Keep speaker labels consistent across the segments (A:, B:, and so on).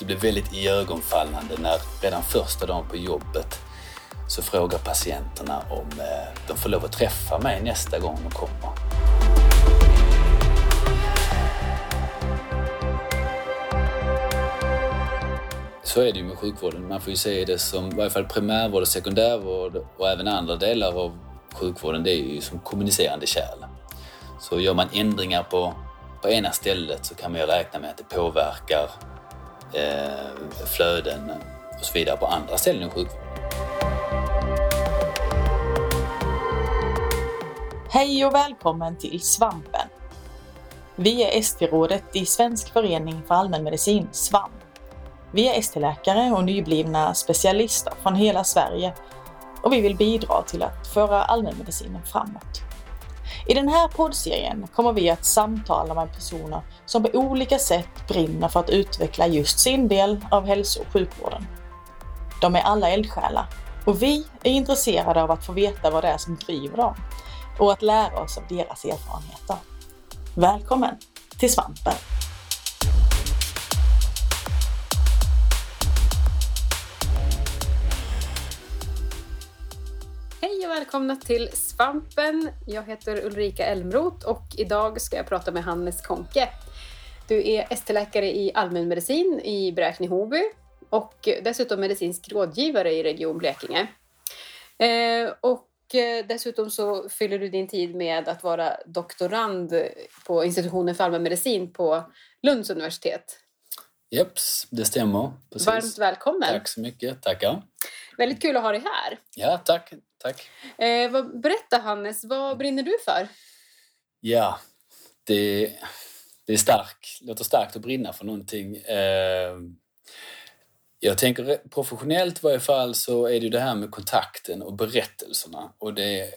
A: det blir väldigt iögonfallande när redan första dagen på jobbet så frågar patienterna om eh, de får lov att träffa mig nästa gång de kommer. Så är det ju med sjukvården. Man får ju se det som, i varje fall primärvård och sekundärvård och även andra delar av sjukvården, det är ju som kommunicerande kärl. Så gör man ändringar på, på ena stället så kan man ju räkna med att det påverkar eh, flöden och så vidare på andra ställen i sjukvården.
B: Hej och välkommen till Svampen. Vi är ST-rådet i Svensk förening för allmänmedicin, SVAM. Vi är ST-läkare och nyblivna specialister från hela Sverige och vi vill bidra till att föra allmänmedicinen framåt. I den här poddserien kommer vi att samtala med personer som på olika sätt brinner för att utveckla just sin del av hälso och sjukvården. De är alla eldsjälar och vi är intresserade av att få veta vad det är som driver dem och att lära oss av deras erfarenheter. Välkommen till Svampen!
C: Välkomna till Svampen. Jag heter Ulrika Elmroth och idag ska jag prata med Hannes Konke. Du är ST-läkare i allmänmedicin i Bräkne-Hoby och dessutom medicinsk rådgivare i Region Blekinge. Eh, och eh, dessutom så fyller du din tid med att vara doktorand på institutionen för allmänmedicin på Lunds universitet.
A: Jeps, det stämmer. Precis.
C: Varmt välkommen!
A: Tack så mycket, tackar.
C: Väldigt kul att ha dig här.
A: Ja, tack. tack.
C: Eh, vad, berätta Hannes, vad brinner du för?
A: Ja, det, det är stark, låter starkt att brinna för någonting. Eh, jag tänker professionellt i varje fall så är det ju det här med kontakten och berättelserna och det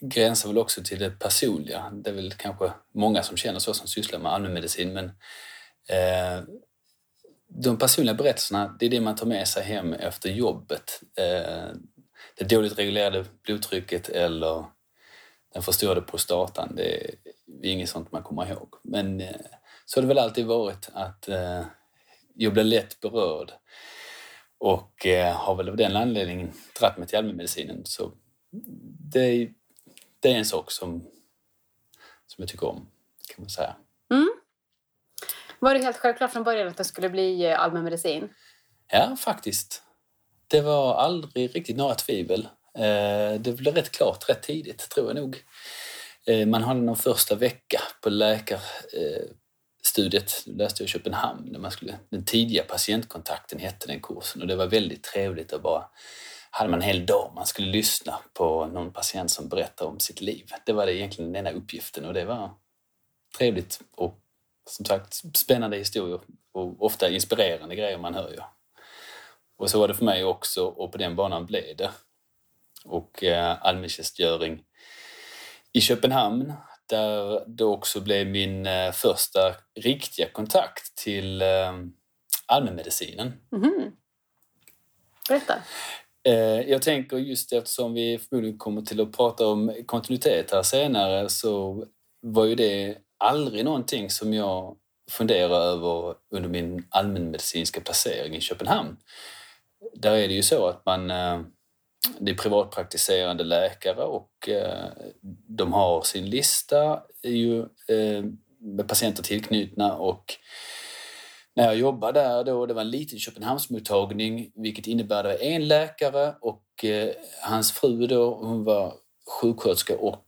A: gränsar väl också till det personliga. Det är väl kanske många som känner så som sysslar med allmänmedicin men eh, de personliga berättelserna, det är det man tar med sig hem efter jobbet. Eh, det dåligt reglerade blodtrycket eller den förstörde prostatan, det är inget sånt man kommer ihåg. Men eh, så har det väl alltid varit att eh, jag blir lätt berörd och har väl av den anledningen dratt mig till allmänmedicinen. Så det, det är en sak som, som jag tycker om, kan man säga.
C: Mm. Var det helt självklart från början att det skulle bli eh, allmänmedicin?
A: Ja, faktiskt. Det var aldrig riktigt några tvivel. Eh, det blev rätt klart rätt tidigt, tror jag nog. Eh, man hade någon första vecka på läkarstudiet, läste jag i Köpenhamn, där man skulle, den tidiga patientkontakten hette den kursen och det var väldigt trevligt att bara hade man en hel dag man skulle lyssna på någon patient som berättar om sitt liv. Det var det egentligen den enda uppgiften och det var trevligt och som sagt spännande historier och ofta inspirerande grejer man hör ju. Och så var det för mig också och på den banan blev det. Och eh, allmäntjänstgöring i Köpenhamn där det också blev min eh, första riktiga kontakt till eh, allmänmedicinen.
C: Mhm. Berätta.
A: Eh, jag tänker just eftersom vi förmodligen kommer till att prata om kontinuitet här senare så var ju det aldrig någonting som jag funderade över under min allmänmedicinska placering i Köpenhamn. Där är det ju så att man eh, det är privatpraktiserande läkare och eh, de har sin lista ju, eh, med patienter tillknutna och när jag jobbade där då, det var en liten Köpenhamnsmottagning vilket innebär att en läkare och hans fru då, hon var sjuksköterska och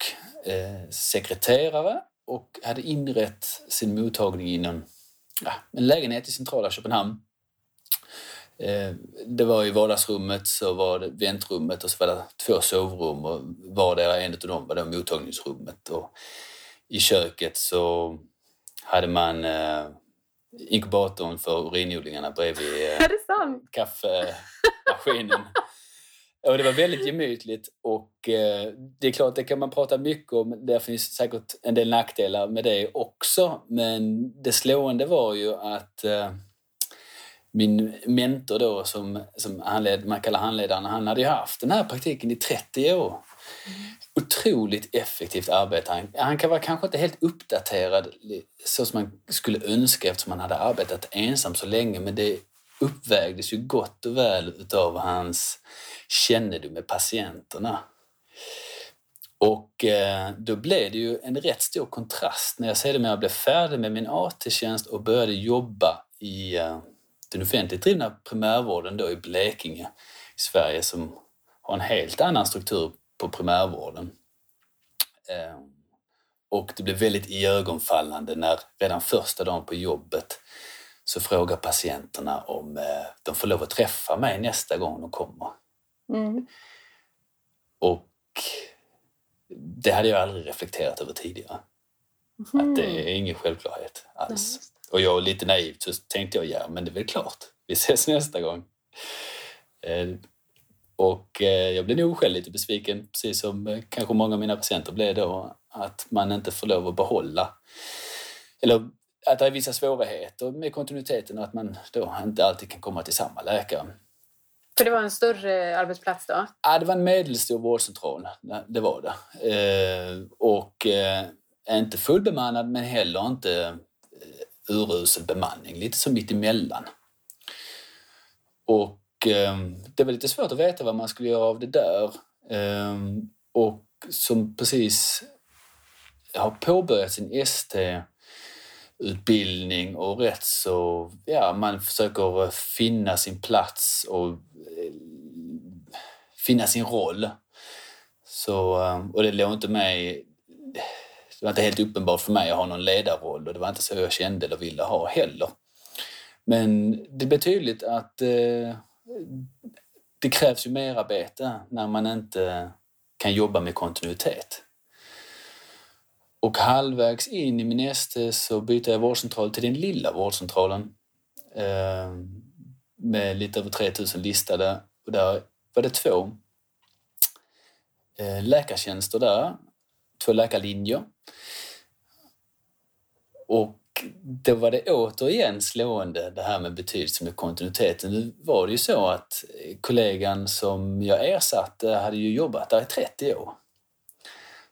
A: sekreterare och hade inrett sin mottagning i ja, en lägenhet i centrala Köpenhamn. Eh, det var i vardagsrummet, så var det väntrummet och så var det två sovrum och vardera en av dem var då mottagningsrummet. Och I köket så hade man eh, inkubatorn för urinodlingarna bredvid eh, kaffemaskinen. Och det var väldigt gemytligt och eh, det är klart, det kan man prata mycket om. Det finns säkert en del nackdelar med det också. Men det slående var ju att eh, min mentor då, som, som handled, man kallar handledaren, han hade ju haft den här praktiken i 30 år. Mm. Otroligt effektivt arbete. Han, han kan vara kanske inte helt uppdaterad så som man skulle önska eftersom han hade arbetat ensam så länge men det uppvägdes ju gott och väl utav hans kännedom med patienterna. Och eh, då blev det ju en rätt stor kontrast när jag sedermera blev färdig med min AT-tjänst och började jobba i eh, den offentligt drivna primärvården då i Blekinge i Sverige som har en helt annan struktur på primärvården. Eh, och det blev väldigt iögonfallande när redan första dagen på jobbet så frågar patienterna om eh, de får lov att träffa mig nästa gång de kommer. Mm. Och det hade jag aldrig reflekterat över tidigare. Mm. Att det är ingen självklarhet alls. Nej. Och jag lite naivt så tänkte jag, ja men det är väl klart, vi ses nästa gång. Eh, och eh, jag blev nog själv lite besviken, precis som kanske många av mina patienter blev då, att man inte får lov att behålla, eller att det är vissa svårigheter med kontinuiteten och att man då inte alltid kan komma till samma läkare.
C: För det var en större arbetsplats då?
A: Ja, det var en medelstor vårdcentral. Det var det. Och inte fullbemannad men heller inte urusel bemanning, lite som mitt emellan. Och eh, det var lite svårt att veta vad man skulle göra av det där. Eh, och som precis har påbörjat sin utbildning och rätt så, ja, man försöker finna sin plats och eh, finna sin roll. Så, eh, och det låg inte mig det var inte helt uppenbart för mig att ha någon ledarroll och det var inte så jag kände eller ville ha heller. Men det blir tydligt att eh, det krävs ju mer arbete när man inte kan jobba med kontinuitet. Och halvvägs in i min ST så bytte jag vårdcentral till den lilla vårdcentralen eh, med lite över 3000 listade. Och där var det två eh, läkartjänster där, två läkarlinjer. Och då var det återigen slående det här med betydelsen med kontinuiteten. Nu var det ju så att eh, kollegan som jag ersatte hade ju jobbat där i 30 år.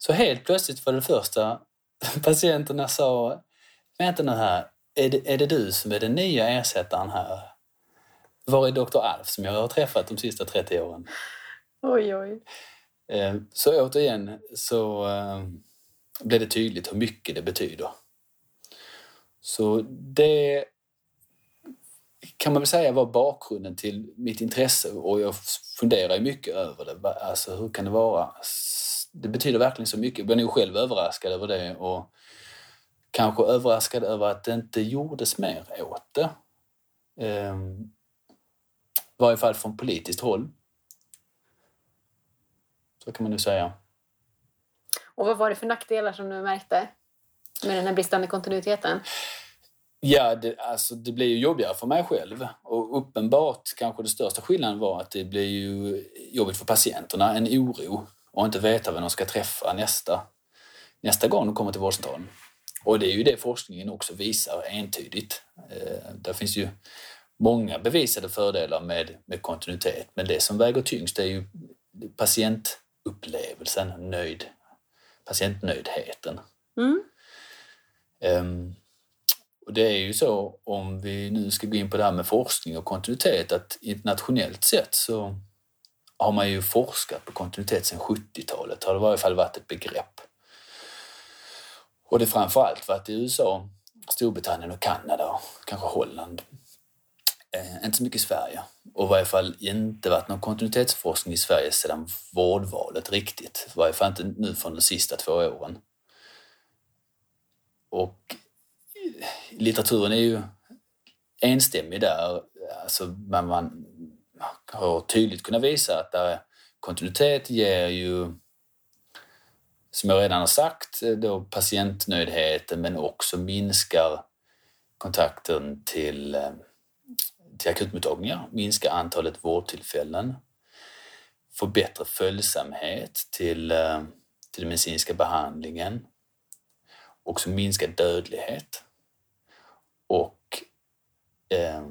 A: Så helt plötsligt var det första patienterna sa, vänta nu här, är det, är det du som är den nya ersättaren här? Var är doktor Alf som jag har träffat de sista 30 åren?
C: Oj, oj.
A: Eh, så återigen så eh, blev det tydligt hur mycket det betyder. Så det kan man väl säga var bakgrunden till mitt intresse och jag funderar mycket över det. Alltså hur kan det vara? Det betyder verkligen så mycket. Jag blev nog själv överraskad över det och kanske överraskad över att det inte gjordes mer åt det. Ehm, I varje fall från politiskt håll. Så kan man nu säga.
C: Och vad var det för nackdelar som du märkte? med den här bristande kontinuiteten?
A: Ja, det, alltså, det blir ju jobbigare för mig själv. Och uppenbart kanske den största skillnaden var att det blir ju jobbigt för patienterna. En oro och inte veta vem de ska träffa nästa, nästa gång de kommer till vårdcentralen. Och det är ju det forskningen också visar entydigt. Eh, där finns ju många bevisade fördelar med, med kontinuitet men det som väger tyngst är ju patientupplevelsen, nöjd, patientnöjdheten. Mm. Um, och det är ju så, om vi nu ska gå in på det här med forskning och kontinuitet, att internationellt sett så har man ju forskat på kontinuitet sedan 70-talet, har det i varje fall varit ett begrepp. Och det har framförallt varit i USA, Storbritannien och Kanada och kanske Holland. Eh, inte så mycket i Sverige. Och i varje fall inte varit någon kontinuitetsforskning i Sverige sedan vårdvalet riktigt. I varje fall inte nu från de sista två åren. Och litteraturen är ju enstämmig där. Alltså man, man har tydligt kunnat visa att där kontinuitet ger ju, som jag redan har sagt, då patientnöjdheten men också minskar kontakten till, eh, till akutmottagningar, minskar antalet vårdtillfällen, får bättre följsamhet till, eh, till den medicinska behandlingen också minskad dödlighet och eh,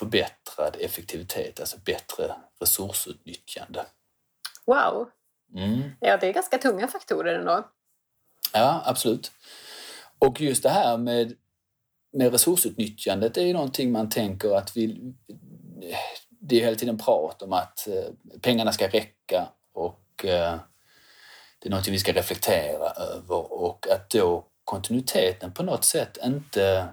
A: förbättrad effektivitet, alltså bättre resursutnyttjande.
C: Wow! Mm. Ja, det är ganska tunga faktorer ändå.
A: Ja, absolut. Och just det här med med resursutnyttjandet är ju någonting man tänker att vi... Det är hela tiden prat om att eh, pengarna ska räcka och eh, det är någonting vi ska reflektera över och att då kontinuiteten på något sätt inte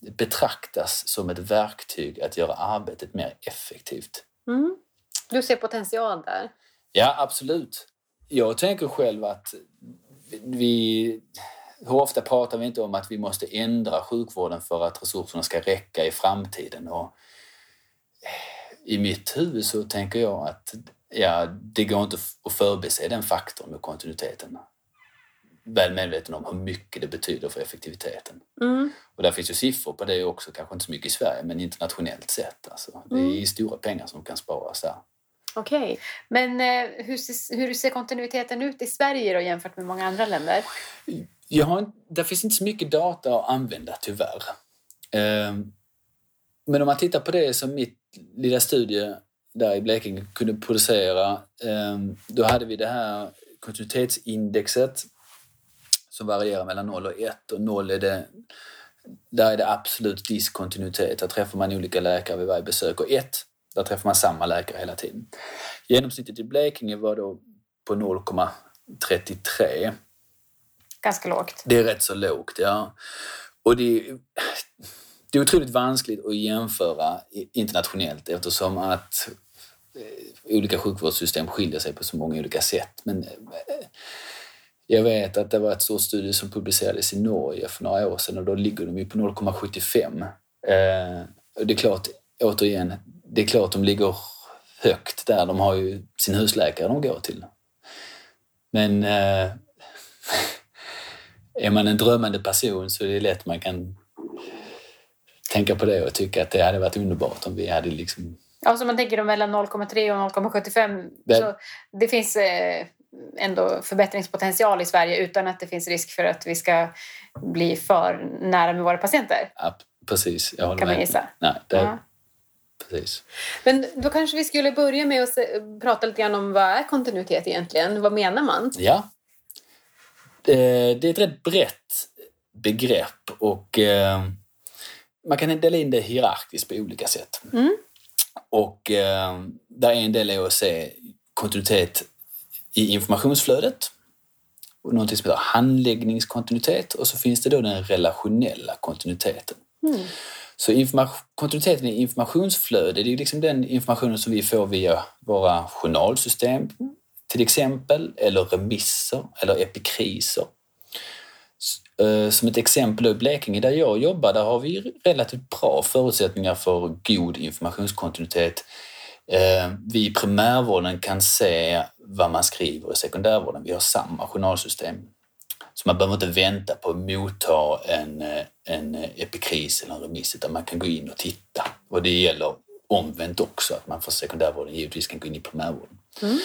A: betraktas som ett verktyg att göra arbetet mer effektivt.
C: Mm. Du ser potential där?
A: Ja, absolut. Jag tänker själv att vi... Hur ofta pratar vi inte om att vi måste ändra sjukvården för att resurserna ska räcka i framtiden? Och I mitt huvud så tänker jag att ja, det går inte att förbise den faktorn med kontinuiteten väl medveten om hur mycket det betyder för effektiviteten.
C: Mm.
A: Och där finns ju siffror på det också, kanske inte så mycket i Sverige, men internationellt sett. Alltså. Det är
C: Mm.
A: stora pengar som kan sparas där.
C: Okej. Men eh, hur, ser, hur ser kontinuiteten ut i Sverige då, jämfört med många andra länder?
A: Jag har, där finns inte så mycket data att använda tyvärr. Ehm, Men om man tittar på det som mitt lilla studie där i Blekinge kunde producera, ehm, då hade vi det här kontinuitetsindexet som varierar mellan 0 och 1 och 0 är det där är det absolut diskontinuitet. Där träffar man olika läkare vid varje besök. Och 1, där träffar man samma läkare hela tiden. Genomsnittet i Blekinge var då på 0,33.
C: Ganska lågt.
A: Det är rätt så lågt, ja. Och det, det är otroligt vanskligt att jämföra internationellt eftersom att eh, olika sjukvårdssystem skiljer sig på så många olika sätt. Men eh, jag vet att det var ett stort studie som publicerades i Norge för några år sedan och då ligger de ju på 0,75. Eh, det är klart, återigen, det är klart de ligger högt där. De har ju sin husläkare de går till. Men eh, är man en drömmande person så är det lätt man kan tänka på det och tycka att det hade varit underbart om vi hade liksom...
C: Ja, så man tänker då mellan 0,3 och 0,75.
A: Det-
C: Så det finns eh, ändå förbättringspotential i Sverige utan att det finns risk för att vi ska bli för nära med våra patienter.
A: Ja, precis, jag håller
C: Kan man
A: med.
C: gissa.
A: Nej, det,
C: Ja.
A: precis.
C: Men då kanske vi skulle börja med att prata lite grann om vad är kontinuitet egentligen? Vad menar man?
A: Ja. Det är ett rätt brett begrepp och eh, man kan dela in det hierarkiskt på olika sätt.
C: Mm.
A: Och eh, där är en del är att se kontinuitet i informationsflödet och någonting som heter handläggningskontinuitet och så finns det då den relationella kontinuiteten.
C: Mm.
A: Så kontinuiteten i informationsflödet, det är liksom den informationen som vi får via våra journalsystem till exempel, eller remisser eller epikriser. Eh, Som ett exempel i Blekinge där jag jobbar, där har vi relativt bra förutsättningar för god informationskontinuitet. Eh, Vi i primärvården kan se vad man skriver i sekundärvården. Vi har samma journalsystem. Så man behöver inte vänta på att motta en, eh, en epikris eller en remiss utan man kan gå in och titta. Och det gäller omvänt också, att man från sekundärvården givetvis kan gå in i primärvården.
C: Mm.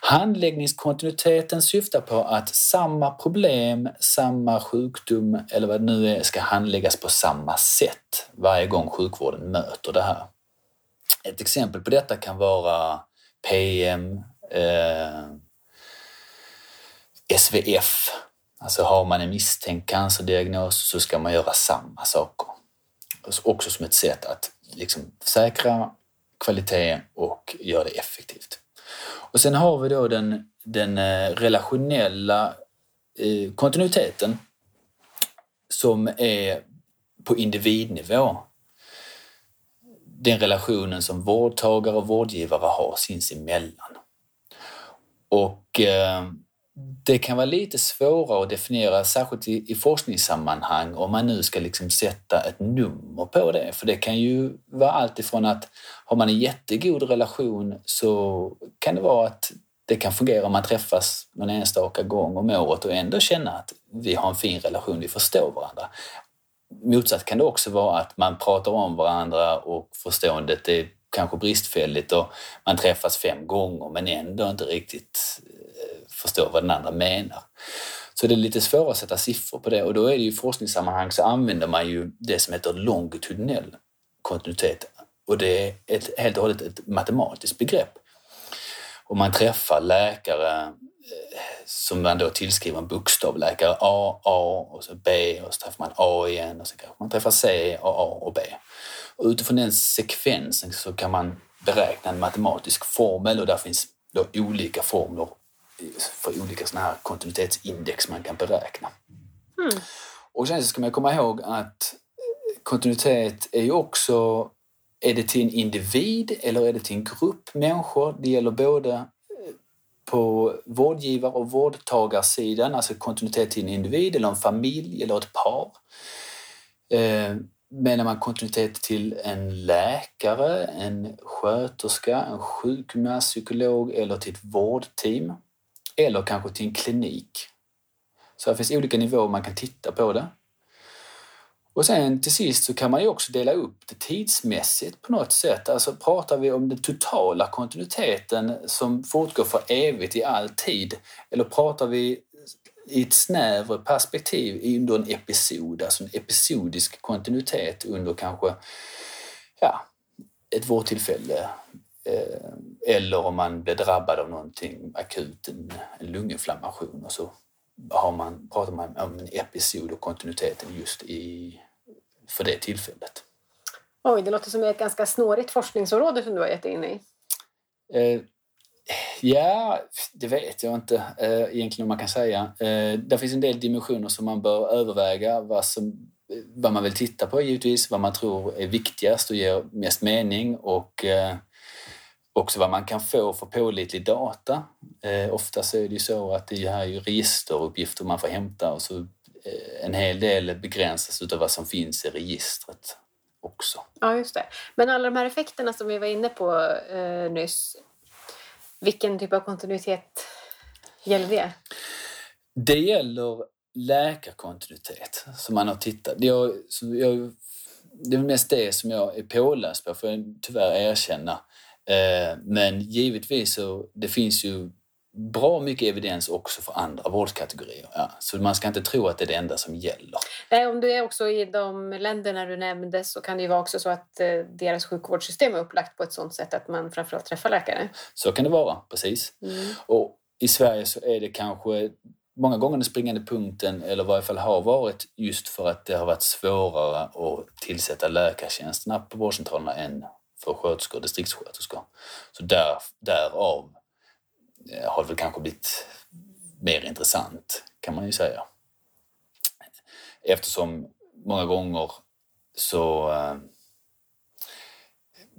A: Handläggningskontinuiteten syftar på att samma problem, samma sjukdom eller vad det nu är ska handläggas på samma sätt varje gång sjukvården möter det här. Ett exempel på detta kan vara PM, eh, SVF. Alltså har man en misstänkt cancerdiagnos så ska man göra samma saker. Alltså också som ett sätt att liksom säkra kvalitet och göra det effektivt. Och sen har vi då den, den eh, relationella eh, kontinuiteten som är på individnivå. Den relationen som vårdtagare och vårdgivare har sinsemellan. Och eh, det kan vara lite svårare att definiera, särskilt i, i forskningssammanhang, om man nu ska liksom sätta ett nummer på det. För det kan ju vara allt ifrån att har man en jättegod relation så kan det vara att det kan fungera om man träffas någon enstaka gång om året och ändå känna att vi har en fin relation, vi förstår varandra. Motsatt kan det också vara att man pratar om varandra och förståendet är kanske bristfälligt och man träffas fem gånger men ändå inte riktigt eh, förstår vad den andra menar. Så det är lite svårare att sätta siffror på det och då är det ju i forskningssammanhang så använder man ju det som heter longitudinell kontinuitet och det är ett, helt och hållet ett matematiskt begrepp. Om man träffar läkare eh, som man då tillskriver en bokstav. Läkare A, A och så B och så träffar man A igen och så kanske man träffar C och A och B. Och utifrån den sekvensen så kan man beräkna en matematisk formel och där finns då olika formler för olika såna här kontinuitetsindex man kan beräkna. Mm. Och sen ska man komma ihåg att kontinuitet är ju också, är det till en individ eller är det till en grupp människor? Det gäller både eh, på vårdgivar och vårdtagarsidan, alltså kontinuitet till en individ eller en familj eller ett par. Menar man kontinuitet till en läkare, en sköterska, en sjukgymnast, psykolog eller till ett vårdteam? Eller kanske till en klinik. Så det finns olika nivåer man kan titta på det. Och sen till sist så kan man ju också dela upp det tidsmässigt på något sätt. Alltså pratar vi om den totala kontinuiteten som fortgår för evigt i all tid? Eller pratar vi i ett snävre perspektiv under en episod, alltså en episodisk kontinuitet under kanske ja, ett vårdtillfälle eh, eller om man blir drabbad av någonting akut, en, lunginflammation och så har man, pratar man om en episod och kontinuiteten just i, för det tillfället.
C: Oj, det låter som ett ganska snårigt forskningsområde som du har gett in i.
A: Ja, det vet jag inte eh, egentligen om man kan säga. Eh, det finns en del dimensioner som man bör överväga vad, som, vad man vill titta på givetvis, vad man tror är viktigast och ger mest mening och eh, också vad man kan få för pålitlig data. Eh, ofta så är det ju så att det här är ju registeruppgifter man får hämta och så eh, en hel del begränsas av vad som finns i registret också.
C: Ja, just det. Men alla de här effekterna som vi var inne på eh, nyss, vilken typ av kontinuitet gäller det?
A: Det gäller läkarkontinuitet som man har tittat. Jag, jag, det är mest det som jag är påläst på, får jag tyvärr erkänna. Eh, men givetvis så det finns ju bra mycket evidens också för andra vårdkategorier. Ja. Så man ska inte tro att det är det enda som gäller.
C: Nej, om du är också i de länderna du nämnde så kan det ju vara också så att eh, deras sjukvårdssystem är upplagt på ett sådant sätt att man framförallt träffar läkare.
A: Så kan det vara, precis. Mm. Och i Sverige så är det kanske många gånger den springande punkten, eller i varje fall har varit, just för att det har varit svårare att tillsätta läkartjänsterna på vårdcentralerna än för sköterskor och distriktssköterskor. Så där, därav har det väl kanske blivit mer intressant, kan man ju säga. Eftersom många gånger så eh,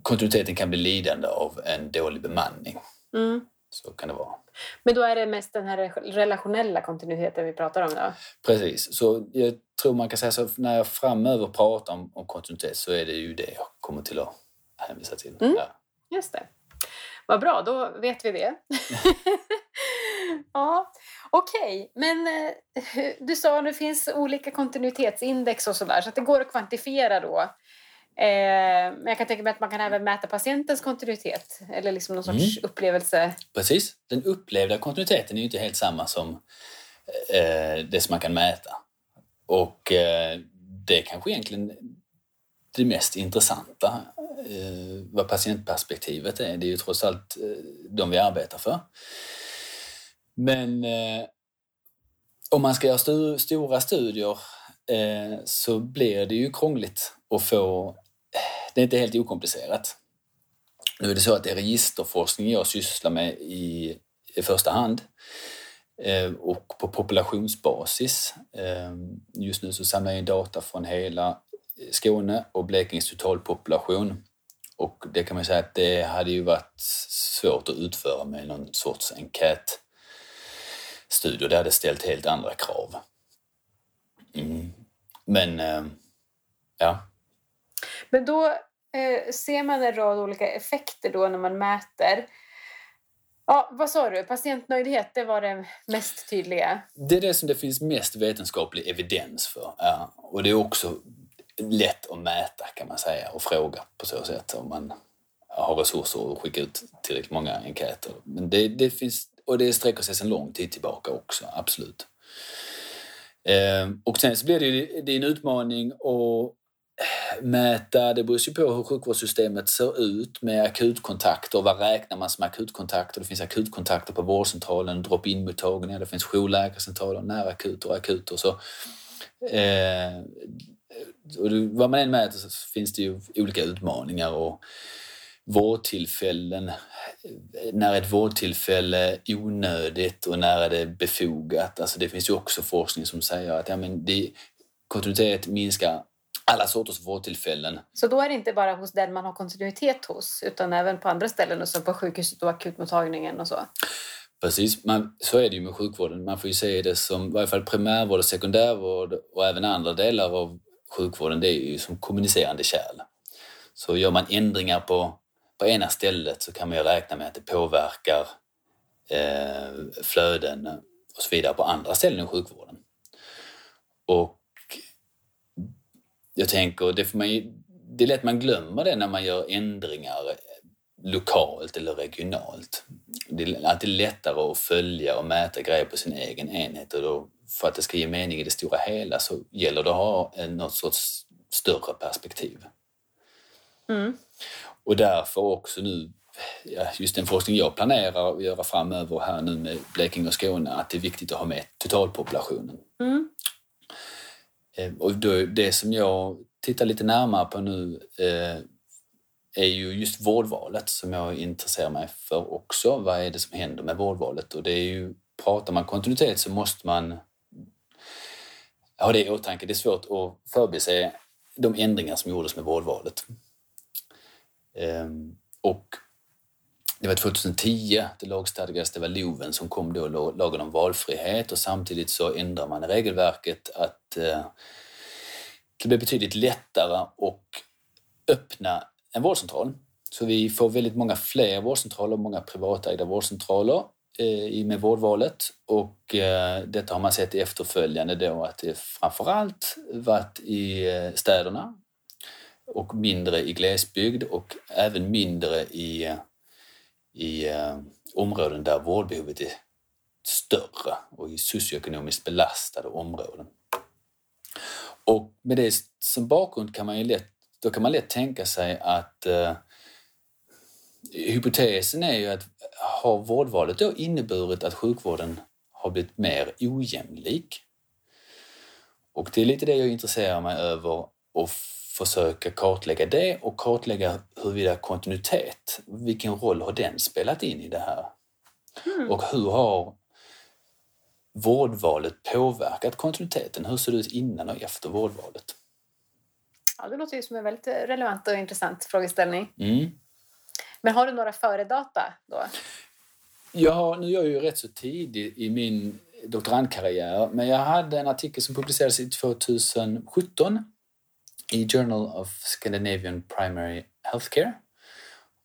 A: kontinuiteten kan bli lidande av en dålig bemanning. Mm. Så kan det vara.
C: Men då är det mest den här relationella kontinuiteten vi pratar om då?
A: Precis. Så jag tror man kan säga så när jag framöver pratar om, om kontinuitet så är det ju det jag kommer till att hänvisa till.
C: Mm. Ja. Just det. Vad bra, då vet vi det. ja, Okej, okay. men eh, du sa att det finns olika kontinuitetsindex och sådär så att det går att kvantifiera då. Eh, men jag kan tänka mig att man kan även mäta patientens kontinuitet eller liksom någon sorts mm. upplevelse.
A: Precis, den upplevda kontinuiteten är ju inte helt samma som eh, det som man kan mäta. Och det kanske egentligen det mest intressanta eh, vad patientperspektivet är. Det är ju trots allt eh, de vi arbetar för. Men eh, om man ska göra stu stora studier eh, så blir det ju krångligt att få... Det är inte helt okomplicerat. Nu är det så att det är registerforskning jag sysslar med i, i första hand eh, och på populationsbasis. Eh, just nu så samlar jag in data från hela Skåne och Blekinges totalpopulation. Och det kan man säga att det hade ju varit svårt att utföra med någon sorts enkätstudie. Det hade ställt helt andra krav. Mm. Men, eh, ja.
C: Men då eh, ser man en rad olika effekter då när man mäter. Ja, vad sa du? Patientnöjdhet, det var det mest tydliga?
A: Det är det som det finns mest vetenskaplig evidens för. Ja. Och det är också lätt att mäta kan man säga och fråga på så sätt om man har resurser att skicka ut tillräckligt många enkäter. Men det, det finns, och det sträcker sig sedan lång tid tillbaka också, absolut. Ehm, och sen så blir det, det är en utmaning att mäta, det beror ju på hur sjukvårdssystemet ser ut med akutkontakter. Vad räknar man som akutkontakter? Det finns akutkontakter på vårdcentralen, drop-in mottagningar, det finns jourläkarcentraler, närakuter och akuter. Så, eh, och vad man än mäter så finns det ju olika utmaningar och vårdtillfällen. När är ett vårdtillfälle onödigt och när är det befogat? Alltså det finns ju också forskning som säger att ja, men det, kontinuitet minskar alla sorters vårdtillfällen.
C: Så då är det inte bara hos den man har kontinuitet hos utan även på andra ställen, som på sjukhuset och akutmottagningen och så?
A: Precis, man, så är det ju med sjukvården. Man får ju se det som, i varje fall primärvård och sekundärvård och även andra delar av sjukvården, det är ju som kommunicerande kärl. Så gör man ändringar på, på ena stället så kan man ju räkna med att det påverkar eh, flöden och så vidare på andra ställen i sjukvården. Och jag tänker, det, får man ju, det är lätt man glömmer det när man gör ändringar lokalt eller regionalt. Det är alltid lättare att följa och mäta grejer på sin egen enhet och då, för att det ska ge mening i det stora hela så gäller det att ha något sorts större perspektiv.
C: Mm.
A: Och därför också nu, just den forskning jag planerar att göra framöver här nu med Blekinge och Skåne, att det är viktigt att ha med totalpopulationen.
C: Mm.
A: Eh, och då, det som jag tittar lite närmare på nu eh, är ju just vårdvalet som jag intresserar mig för också. Vad är det som händer med vårdvalet? Och det är ju, pratar man kontinuitet så måste man ha det i åtanke. Det är svårt att förbise de ändringar som gjordes med vårdvalet. Ehm, och det var 2010 det lagstadgades, det var LOVen som kom då, lagen om valfrihet och samtidigt så ändrar man regelverket att eh, det blir betydligt lättare att öppna en vårdcentral. Så vi får väldigt många fler vårdcentraler, många privatägda vårdcentraler Eh, med vårdvalet och eh, detta har man sett i efterföljande då att det framförallt varit i eh, städerna och mindre i glesbygd och även mindre i eh, i eh, områden där vårdbehovet är större och i socioekonomiskt belastade områden. Och med det som bakgrund kan man ju lätt, då kan man lätt tänka sig att eh, hypotesen är ju att har vårdvalet då inneburit att sjukvården har blivit mer ojämlik? Och det är lite det jag intresserar mig över och försöka kartlägga det och kartlägga huruvida kontinuitet, vilken roll har den spelat in i det här? Mm. Och hur har vårdvalet påverkat kontinuiteten? Hur ser det ut innan och efter vårdvalet?
C: Ja, det låter ju som en väldigt relevant och intressant frågeställning.
A: Mm.
C: Men har du några föredata då?
A: Ja, nu är jag ju rätt så tidig i min doktorandkarriär, men jag hade en artikel som publicerades i 2017 i Journal of Scandinavian Primary Healthcare.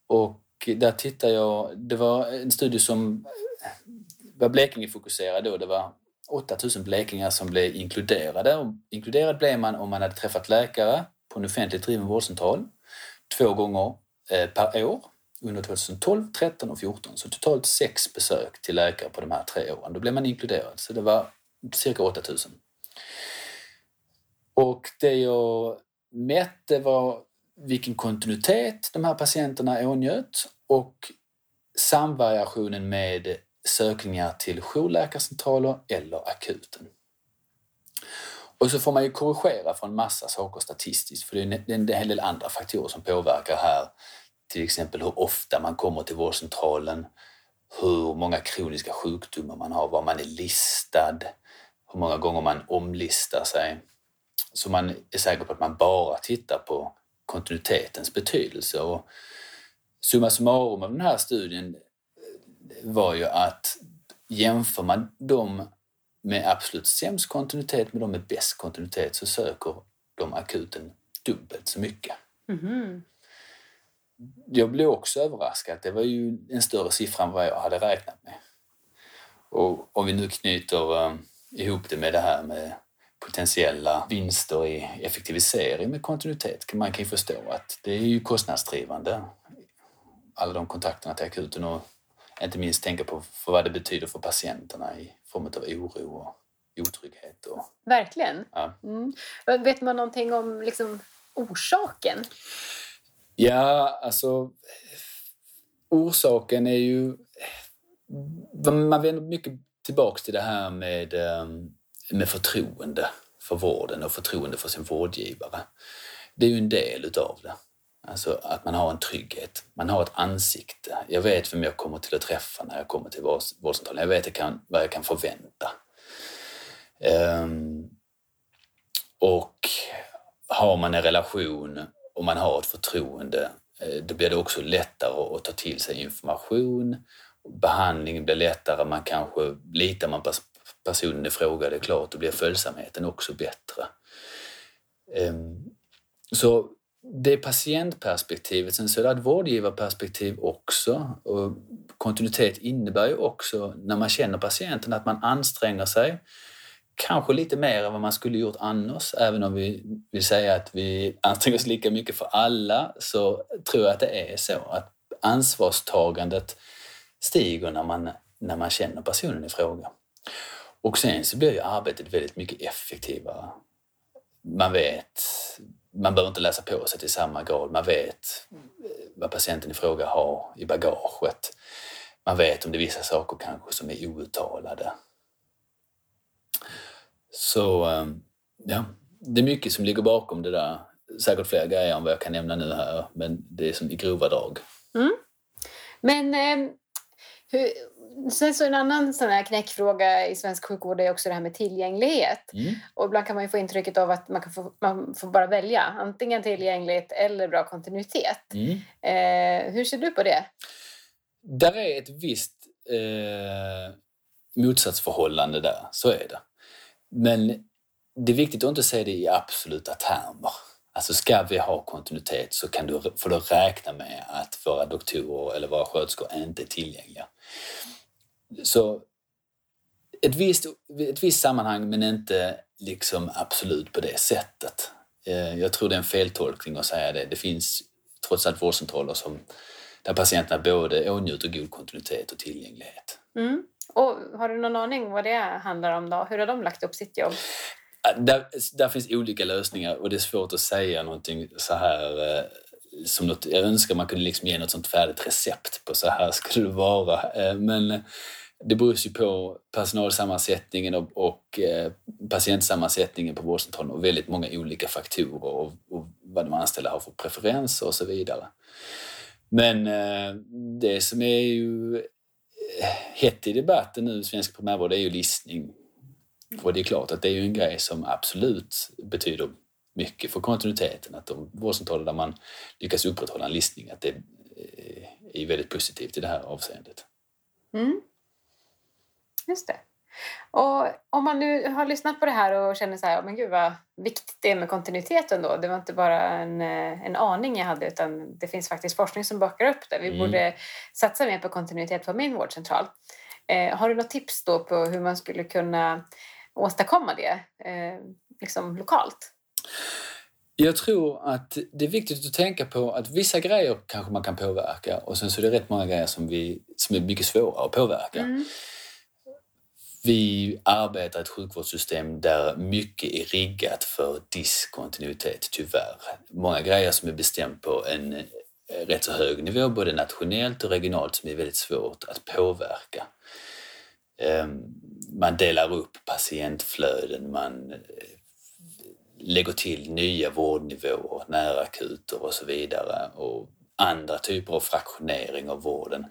A: Och där tittade jag, det var en studie som eh, var Blekinge-fokuserad då. Det var 8000 blekingar som blev inkluderade. Och inkluderad blev man om man hade träffat läkare på en offentligt driven vårdcentral två gånger eh, per år under 2012, 13 och 14. Så totalt sex besök till läkare på de här tre åren. Då blev man inkluderad. Så det var cirka 8000. Och det jag mätte var vilken kontinuitet de här patienterna ånjöt och samvariationen med sökningar till jourläkarcentraler eller akuten. Och så får man ju korrigera från massa saker statistiskt för det är en hel del andra faktorer som påverkar här. Till exempel hur ofta man kommer till vårdcentralen, hur många kroniska sjukdomar man har, var man är listad, hur många gånger man omlistar sig. Så man är säker på att man bara tittar på kontinuitetens betydelse. Och summa summarum av den här studien eh, var ju att jämför man dem med absolut sämst kontinuitet med de med bäst kontinuitet så söker de akuten dubbelt så mycket.
C: Mm.
A: Jag blev också överraskad. Det var ju en större siffra än vad jag hade räknat med. Och om vi nu knyter um, ihop det med det här med potentiella vinster i effektivisering med kontinuitet. Man kan ju förstå att det är ju kostnadsdrivande, alla de kontakterna till akuten och inte minst tänka på för vad det betyder för patienterna i form av oro och otrygghet. Och,
C: Verkligen.
A: Ja.
C: Mm. Vet man någonting om liksom, orsaken?
A: Ja, alltså orsaken är ju... Man vänder mycket tillbaks till det här med, ehm, med förtroende för vården och förtroende för sin vårdgivare. Det är ju en del utav det. Alltså att man har en trygghet, man har ett ansikte. Jag vet vem jag kommer till att träffa när jag kommer till vårdcentralen. Jag vet vad jag kan förvänta. Ehm, och har man en relation om man har ett förtroende, eh, då blir det också lättare att ta till sig information. Behandlingen blir lättare, man kanske litar man på personen i fråga, det är klart, då blir följsamheten också bättre. Ehm, så det är patientperspektivet. Sen så är det ett vårdgivarperspektiv också. Och kontinuitet innebär ju också, när man känner patienten, att man anstränger sig. Kanske lite mer än vad man skulle gjort annars. Även om vi vill säga att vi anstränger oss lika mycket för alla så tror jag att det är så att ansvarstagandet stiger när man, när man känner personen i fråga. Och sen så blir ju arbetet väldigt mycket effektivare. Man vet man behöver inte läsa på sig till samma grad. Man vet eh, vad patienten i fråga har i bagaget. Man vet om det är vissa saker kanske som är outtalade. Så ehm, ja, det är mycket som ligger bakom det där. Säkert fler grejer än vad jag kan nämna nu här, men det är som i grova drag.
C: Mm. Men eh, hur, Sen så en annan sån här knäckfråga i svensk sjukvård är också det här med tillgänglighet. Mm. Och ibland kan man ju få intrycket av att man, kan få, man får bara välja antingen tillgänglighet eller bra kontinuitet. Mm. Eh, hur ser du på det?
A: Där är ett visst eh, motsatsförhållande där, så är det. Men det är viktigt att inte se det i absoluta termer. Alltså ska vi ha kontinuitet så kan du, får du räkna med att våra doktorer eller våra sköterskor inte är tillgängliga. Så ett visst, ett visst sammanhang men inte liksom absolut på det sättet. Eh, jag tror det är en feltolkning att säga det. Det finns trots allt vårdcentraler som, där patienterna både åtnjuter god kontinuitet och tillgänglighet.
C: Mm. Och har du någon aning vad det handlar om då? Hur har de lagt upp sitt jobb?
A: Äh, där, där finns olika lösningar och det är svårt att säga någonting så här eh, som något, jag önskar man kunde liksom ge något sånt färdigt recept på så här skulle det vara. Eh, men eh, det beror ju på personalsammansättningen och, och eh, patientsammansättningen på vårdcentralen och väldigt många olika faktorer och, och vad de anställda har för preferenser och så vidare. Men eh, det som är ju hett i debatten nu i svensk primärvård är ju listning. Och det är klart att det är ju en grej som absolut betyder mycket för kontinuiteten. Att de vårdcentraler där man lyckas upprätthålla en listning, att det eh, är väldigt positivt i det här avseendet.
C: Mm. Just det. Och om man nu har lyssnat på det här och känner så här, men gud vad viktigt det är med kontinuiteten då. Det var inte bara en, eh, en aning jag hade utan det finns faktiskt forskning som bakar upp det. Vi mm. borde satsa mer på kontinuitet på min vårdcentral. Eh, har du något tips då på hur man skulle kunna åstadkomma det eh, liksom lokalt?
A: Jag tror att det är viktigt att tänka på att vissa grejer kanske man kan påverka och sen så är det rätt många grejer som, vi, som är mycket svåra att påverka. Mm. Vi arbetar i ett sjukvårdssystem där mycket är riggat för diskontinuitet, tyvärr. Många grejer som är bestämt på en eh, rätt så hög nivå, både nationellt och regionalt, som är väldigt svårt att påverka. Ehm, man delar upp patientflöden, man eh, lägger till nya vårdnivåer, närakuter och så vidare och andra typer av fraktionering av vården.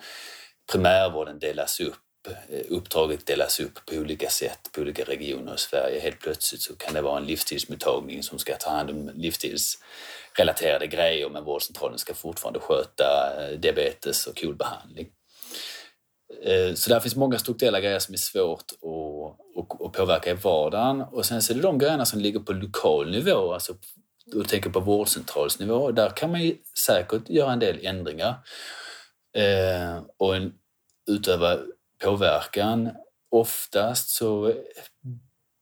A: Primärvården delas upp Eh, uppdraget delas upp på olika sätt på olika regioner i Sverige. Helt plötsligt så kan det vara en livstidsmottagning som ska ta hand om livstidsrelaterade grejer men vårdcentralen ska fortfarande sköta eh, diabetes och KOL-behandling. Eh, så där finns många strukturella grejer som är svårt att, att, påverka i vardagen. Och sen så är det de grejerna som ligger på lokal nivå, alltså du tänker på vårdcentralsnivå. Där kan man ju säkert göra en del ändringar och en, utöva påverkan. Oftast så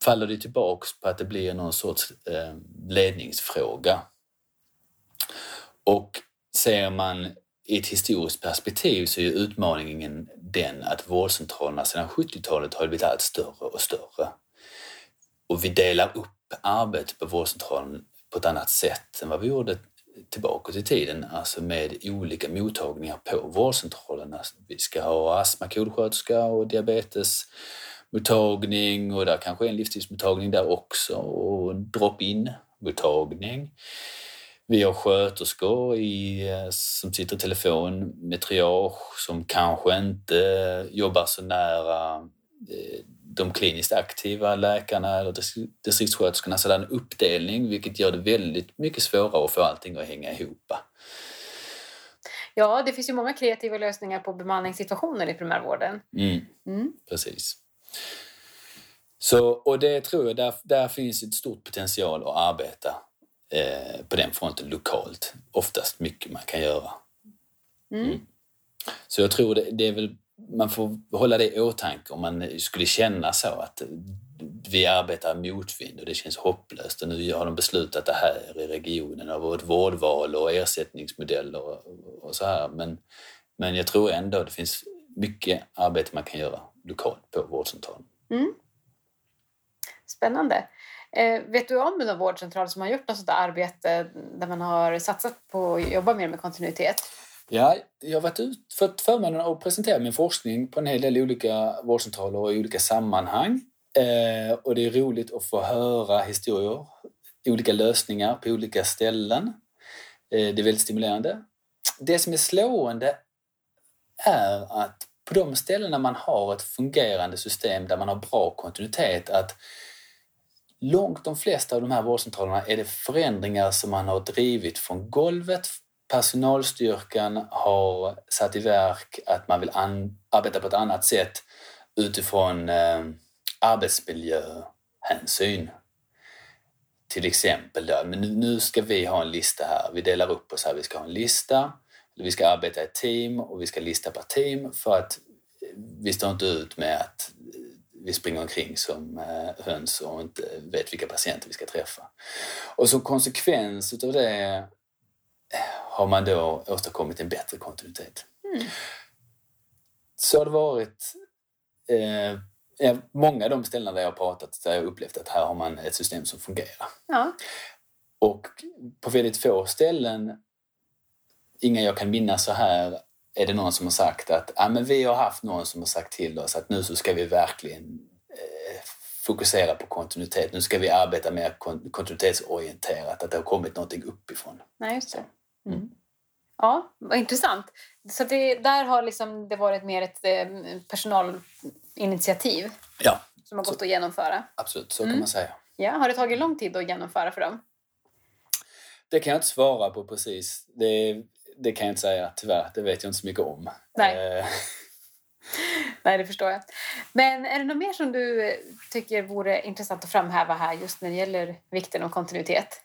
A: faller det tillbaks på att det blir någon sorts eh, ledningsfråga. Och ser man i ett historiskt perspektiv så är utmaningen den att vårdcentralerna sedan 70-talet har blivit allt större och större. Och vi delar upp arbetet på vårdcentralen på ett annat sätt än vad vi gjorde tillbaka i tiden, alltså med olika mottagningar på vårdcentralerna. Vi ska ha astmakolsköterska och diabetesmottagning och där kanske är en livsstilsmottagning där också och drop-in mottagning. Vi har sköterskor i, eh, som sitter i telefon med triage som kanske inte jobbar så nära eh, de kliniskt aktiva läkarna eller distriktssköterskorna sådan uppdelning vilket gör det väldigt mycket svårare att få allting att hänga ihop.
C: Ja, det finns ju många kreativa lösningar på bemanningssituationer i primärvården.
A: Mm. Mm. Precis. Så, och det tror jag, där, där finns ett stort potential att arbeta eh, på den fronten lokalt. Oftast mycket man kan göra. Mm. mm. Så jag tror det, det är väl man får hålla det i åtanke om man skulle känna så att vi arbetar motvind och det känns hopplöst och nu har de beslutat det här i regionen av vårt vårdval och ersättningsmodeller och, och så här. Men, men jag tror ändå det finns mycket arbete man kan göra lokalt på vårdcentralen. Mm.
C: Spännande. Eh, vet du om någon vårdcentral som har gjort något sådant arbete där man har satsat på att jobba mer med kontinuitet?
A: Ja, jag har varit ut, fått förmånen att presentera min forskning på en hel del olika vårdcentraler och i olika sammanhang. Eh, och det är roligt att få höra historier, olika lösningar på olika ställen. Eh, det är väldigt stimulerande. Det som är slående är att på de ställena man har ett fungerande system där man har bra kontinuitet, att långt de flesta av de här vårdcentralerna är det förändringar som man har drivit från golvet personalstyrkan har satt i verk att man vill arbeta på ett annat sätt utifrån eh, arbetsmiljöhänsyn. Till exempel, då, men nu ska vi ha en lista här. Vi delar upp oss här. Vi ska ha en lista. Vi ska arbeta i team och vi ska lista per team för att eh, vi står inte ut med att eh, vi springer omkring som eh, höns och inte vet vilka patienter vi ska träffa. Och som konsekvens utav det har man då åstadkommit en bättre kontinuitet. Mm. Så har det varit eh, många av de ställen där jag har pratat där jag upplevt att här har man ett system som fungerar. Ja. Och på väldigt få ställen, inga jag kan minnas så här, är det någon som har sagt att ah, men vi har haft någon som har sagt till oss att nu så ska vi verkligen eh, fokusera på kontinuitet. Nu ska vi arbeta mer kontinuitetsorienterat, att det har kommit någonting uppifrån.
C: Nej, just det. Mm. Ja, vad intressant. Så det, där har liksom det varit mer ett eh, personalinitiativ
A: ja.
C: som har gått så, att genomföra?
A: Absolut, så mm. kan man säga.
C: Ja, har det tagit lång tid att genomföra för dem?
A: Det kan jag inte svara på precis. Det, det kan jag inte säga tyvärr. Det vet jag inte så mycket om.
C: Nej. Eh. Nej, det förstår jag. Men är det något mer som du tycker vore intressant att framhäva här just när det gäller vikten av kontinuitet?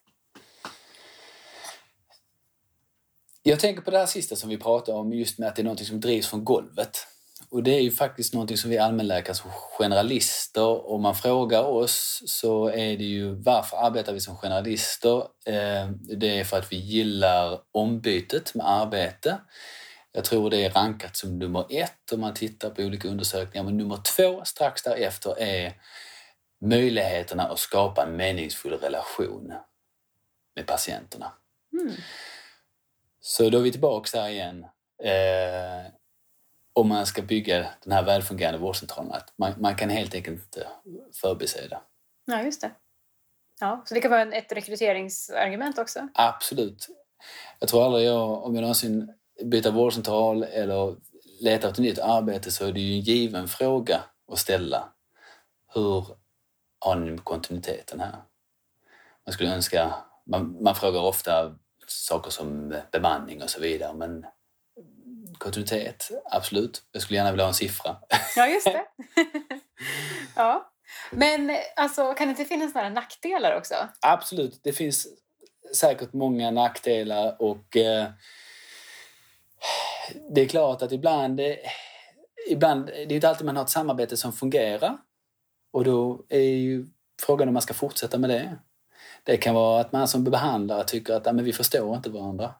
A: Jag tänker på det här sista som vi pratade om, just med att det är något som drivs från golvet. Och det är ju faktiskt något som vi allmänläkare som generalister, om man frågar oss så är det ju varför arbetar vi som generalister? Eh, det är för att vi gillar ombytet med arbete. Jag tror det är rankat som nummer ett om man tittar på olika undersökningar. Men nummer två strax därefter är möjligheterna att skapa en meningsfull relation med patienterna. Mm. Så då är vi tillbaka där igen. Eh, om man ska bygga den här välfungerande vårdcentralen. Att man, man kan helt enkelt inte förbise det.
C: Ja, just det. Ja, så det kan vara ett rekryteringsargument också?
A: Absolut. Jag tror aldrig jag, om jag någonsin byter vårdcentral eller letar efter nytt arbete så är det ju en given fråga att ställa. Hur har ni kontinuiteten här? Man skulle önska, man, man frågar ofta saker som bemanning och så vidare. Men kontinuitet, absolut. Jag skulle gärna vilja ha en siffra.
C: Ja, just det. ja. Men alltså, kan det inte finnas några nackdelar också?
A: Absolut. Det finns säkert många nackdelar och eh, det är klart att ibland, eh, ibland, det är inte alltid man har ett samarbete som fungerar. Och då är ju frågan om man ska fortsätta med det. Det kan vara att man som behandlare tycker att men vi förstår inte varandra.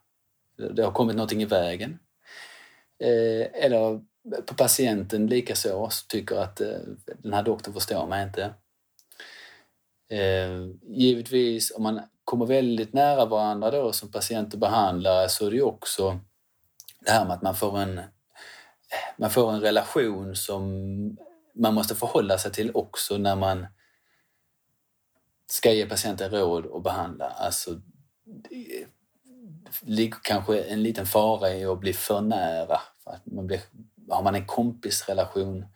A: Det har kommit någonting i vägen. Eh, eller på patienten likaså tycker att eh, den här doktorn förstår mig inte. Eh, givetvis om man kommer väldigt nära varandra då som patient och behandlare så är det ju också det här med att man får en, man får en relation som man måste förhålla sig till också när man ska ge patienten råd och behandla. Alltså, det ligger kanske en liten fara i att bli för nära. För att man blir, har man en kompisrelation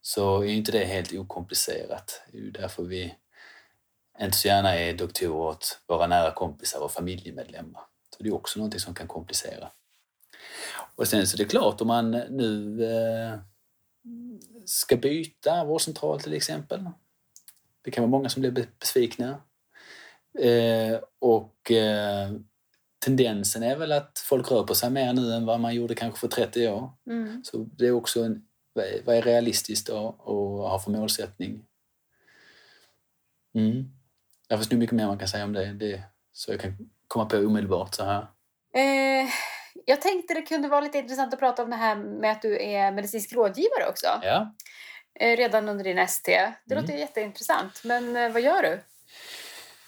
A: så är inte det helt okomplicerat. Det är ju därför vi inte så gärna är doktorer åt våra nära kompisar och familjemedlemmar. Så det är också någonting som kan komplicera. Och sen så är det klart om man nu eh, ska byta vårdcentral till exempel. Det kan vara många som blir besvikna. Eh, och eh, tendensen är väl att folk rör på sig mer nu än vad man gjorde kanske för 30 år. Mm. Så det är också en, vad är realistiskt och ha för målsättning? Mm. Finns nog mycket mer man kan säga om det. det så jag kan komma på omedelbart så här.
C: Eh, jag tänkte det kunde vara lite intressant att prata om det här med att du är medicinsk rådgivare också.
A: Ja.
C: Eh, redan under din ST. Det mm. låter jätteintressant. Men eh, vad gör du?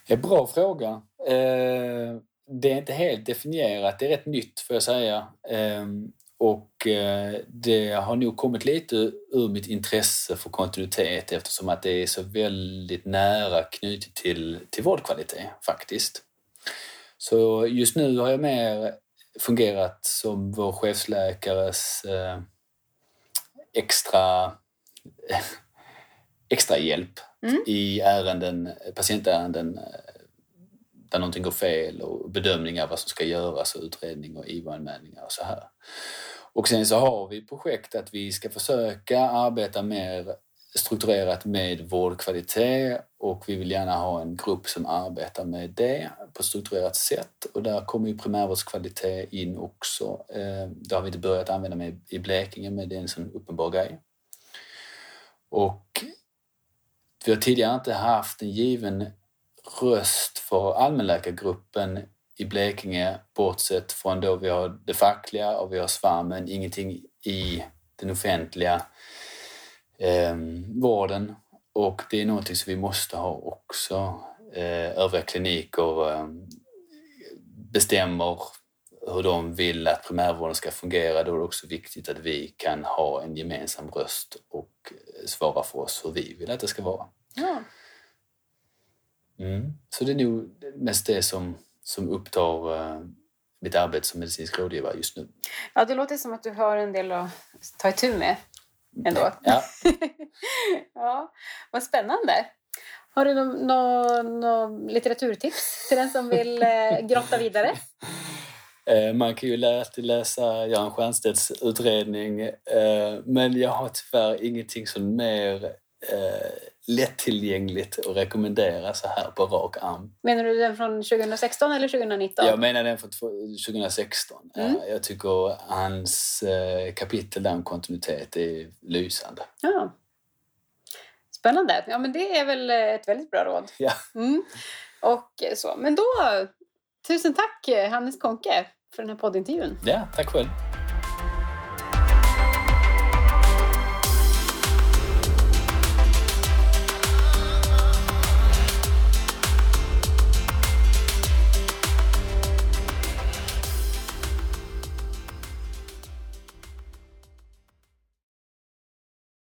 A: Ja, bra fråga. Eh, det är inte helt definierat. Det är rätt nytt får jag säga. Ehm, och eh, det har nog kommit lite ur mitt intresse för kontinuitet eftersom att det är så väldigt nära knutet till, till vårdkvalitet faktiskt. Så just nu har jag mer fungerat som vår chefsläkares eh, extra, extra hjälp mm. i ärenden, patientärenden eh, där någonting går fel och bedömningar vad som ska göras och utredning och IVO-anmälningar och så här. Och sen så har vi projekt att vi ska försöka arbeta mer strukturerat med vårdkvalitet och vi vill gärna ha en grupp som arbetar med det på ett strukturerat sätt och där kommer ju primärvårdskvalitet in också. Eh, det har vi inte börjat använda med i Blekinge men det är en sån uppenbar grej. Och vi har tidigare inte haft en given röst för allmänläkargruppen i Blekinge bortsett från då vi har det fackliga och vi har svammen, ingenting i den offentliga eh, vården. Och det är någonting som vi måste ha också. Eh, övriga kliniker eh, bestämmer hur de vill att primärvården ska fungera. Då är det också viktigt att vi kan ha en gemensam röst och svara för oss hur vi vill att det ska vara. Ja. Mm. Så det är nog mest det som, som upptar uh, mitt arbete som medicinsk rådgivare just nu.
C: Ja, det låter som att du har en del att ta itu med ändå.
A: Ja.
C: ja, vad spännande. Har du någon no, no litteraturtips till den som vill eh, grotta vidare?
A: Eh, man kan ju läsa Göran Stiernstedts utredning eh, men jag har tyvärr ingenting som mer eh, lättillgängligt att rekommendera så här på rak arm.
C: Menar du den från 2016 eller 2019?
A: Jag menar den från 2016. Mm. Jag tycker hans kapitel där om kontinuitet är lysande.
C: Ja. Spännande. Ja, men det är väl ett väldigt bra råd.
A: Ja.
C: Mm. Och så. Men då, tusen tack eh, Hannes Konke för den här poddintervjun.
A: Ja, tack själv.